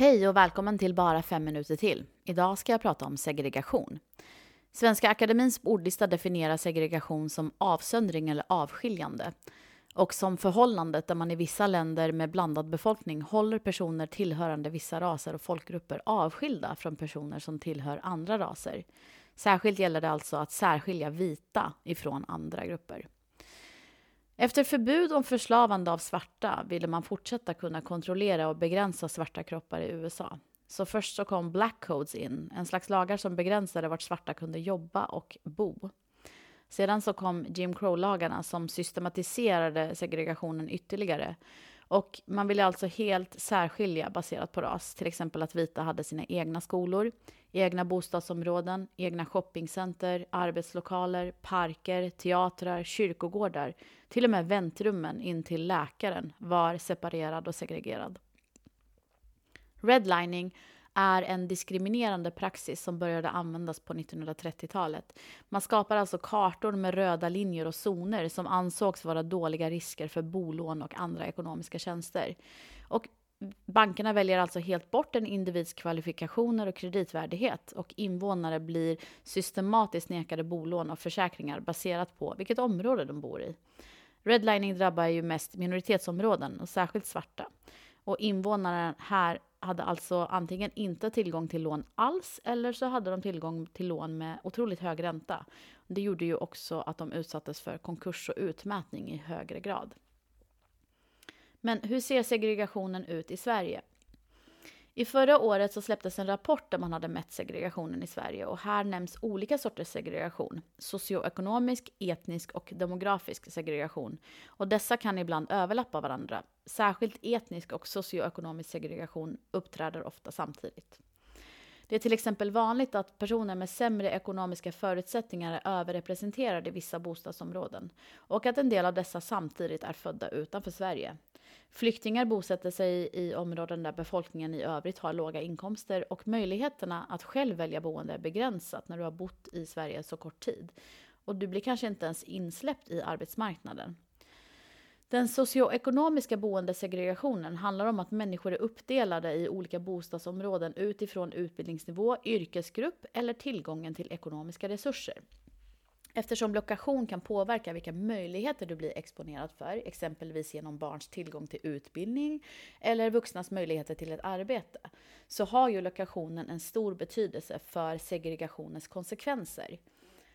Hej och välkommen till Bara fem minuter till. Idag ska jag prata om segregation. Svenska Akademins ordlista definierar segregation som avsöndring eller avskiljande och som förhållandet där man i vissa länder med blandad befolkning håller personer tillhörande vissa raser och folkgrupper avskilda från personer som tillhör andra raser. Särskilt gäller det alltså att särskilja vita ifrån andra grupper. Efter förbud om förslavande av svarta ville man fortsätta kunna kontrollera och begränsa svarta kroppar i USA. Så först så kom Black Codes in, en slags lagar som begränsade vart svarta kunde jobba och bo. Sedan så kom Jim Crow-lagarna som systematiserade segregationen ytterligare. Och man ville alltså helt särskilja baserat på ras. Till exempel att vita hade sina egna skolor, egna bostadsområden, egna shoppingcenter, arbetslokaler, parker, teatrar, kyrkogårdar. Till och med väntrummen in till läkaren var separerad och segregerad. Redlining är en diskriminerande praxis som började användas på 1930-talet. Man skapar alltså kartor med röda linjer och zoner som ansågs vara dåliga risker för bolån och andra ekonomiska tjänster. Och bankerna väljer alltså helt bort en individs kvalifikationer och kreditvärdighet och invånare blir systematiskt nekade bolån och försäkringar baserat på vilket område de bor i. Redlining drabbar ju mest minoritetsområden och särskilt svarta. Och invånarna här hade alltså antingen inte tillgång till lån alls eller så hade de tillgång till lån med otroligt hög ränta. Det gjorde ju också att de utsattes för konkurs och utmätning i högre grad. Men hur ser segregationen ut i Sverige? I förra året så släpptes en rapport där man hade mätt segregationen i Sverige och här nämns olika sorters segregation. Socioekonomisk, etnisk och demografisk segregation. Och dessa kan ibland överlappa varandra. Särskilt etnisk och socioekonomisk segregation uppträder ofta samtidigt. Det är till exempel vanligt att personer med sämre ekonomiska förutsättningar är överrepresenterade i vissa bostadsområden och att en del av dessa samtidigt är födda utanför Sverige. Flyktingar bosätter sig i områden där befolkningen i övrigt har låga inkomster och möjligheterna att själv välja boende är begränsat när du har bott i Sverige så kort tid. Och du blir kanske inte ens insläppt i arbetsmarknaden. Den socioekonomiska boendesegregationen handlar om att människor är uppdelade i olika bostadsområden utifrån utbildningsnivå, yrkesgrupp eller tillgången till ekonomiska resurser. Eftersom lokation kan påverka vilka möjligheter du blir exponerad för, exempelvis genom barns tillgång till utbildning eller vuxnas möjligheter till ett arbete, så har ju lokationen en stor betydelse för segregationens konsekvenser.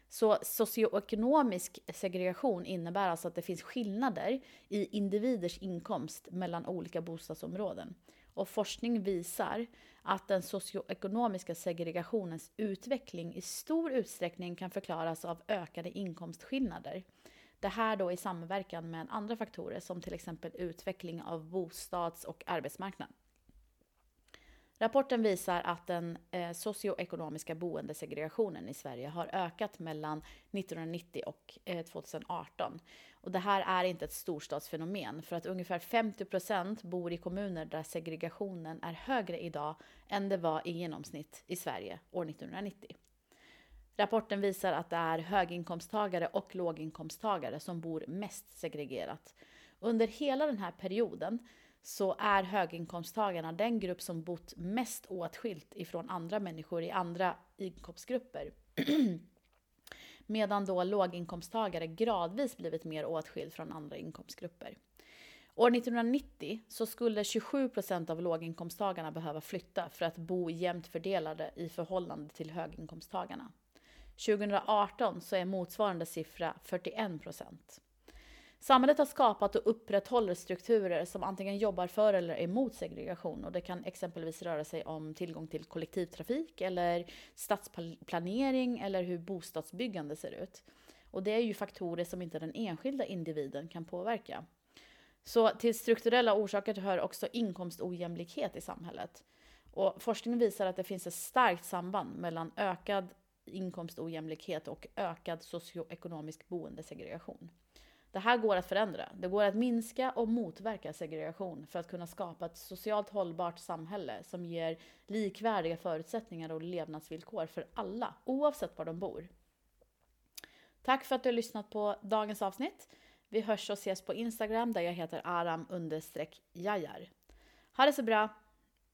Så socioekonomisk segregation innebär alltså att det finns skillnader i individers inkomst mellan olika bostadsområden. Och forskning visar att den socioekonomiska segregationens utveckling i stor utsträckning kan förklaras av ökade inkomstskillnader. Det här då i samverkan med andra faktorer som till exempel utveckling av bostads och arbetsmarknad. Rapporten visar att den eh, socioekonomiska boendesegregationen i Sverige har ökat mellan 1990 och eh, 2018. Och det här är inte ett storstadsfenomen för att ungefär 50 procent bor i kommuner där segregationen är högre idag än det var i genomsnitt i Sverige år 1990. Rapporten visar att det är höginkomsttagare och låginkomsttagare som bor mest segregerat. Under hela den här perioden så är höginkomsttagarna den grupp som bott mest åtskilt ifrån andra människor i andra inkomstgrupper. Medan då låginkomsttagare gradvis blivit mer åtskild från andra inkomstgrupper. År 1990 så skulle 27 procent av låginkomsttagarna behöva flytta för att bo jämnt fördelade i förhållande till höginkomsttagarna. 2018 så är motsvarande siffra 41 procent. Samhället har skapat och upprätthåller strukturer som antingen jobbar för eller emot segregation och det kan exempelvis röra sig om tillgång till kollektivtrafik eller stadsplanering eller hur bostadsbyggande ser ut. Och det är ju faktorer som inte den enskilda individen kan påverka. Så till strukturella orsaker hör också inkomstojämlikhet i samhället. Och forskning visar att det finns ett starkt samband mellan ökad inkomstojämlikhet och ökad socioekonomisk boendesegregation. Det här går att förändra. Det går att minska och motverka segregation för att kunna skapa ett socialt hållbart samhälle som ger likvärdiga förutsättningar och levnadsvillkor för alla, oavsett var de bor. Tack för att du har lyssnat på dagens avsnitt. Vi hörs och ses på Instagram där jag heter aram jajar. Ha det så bra!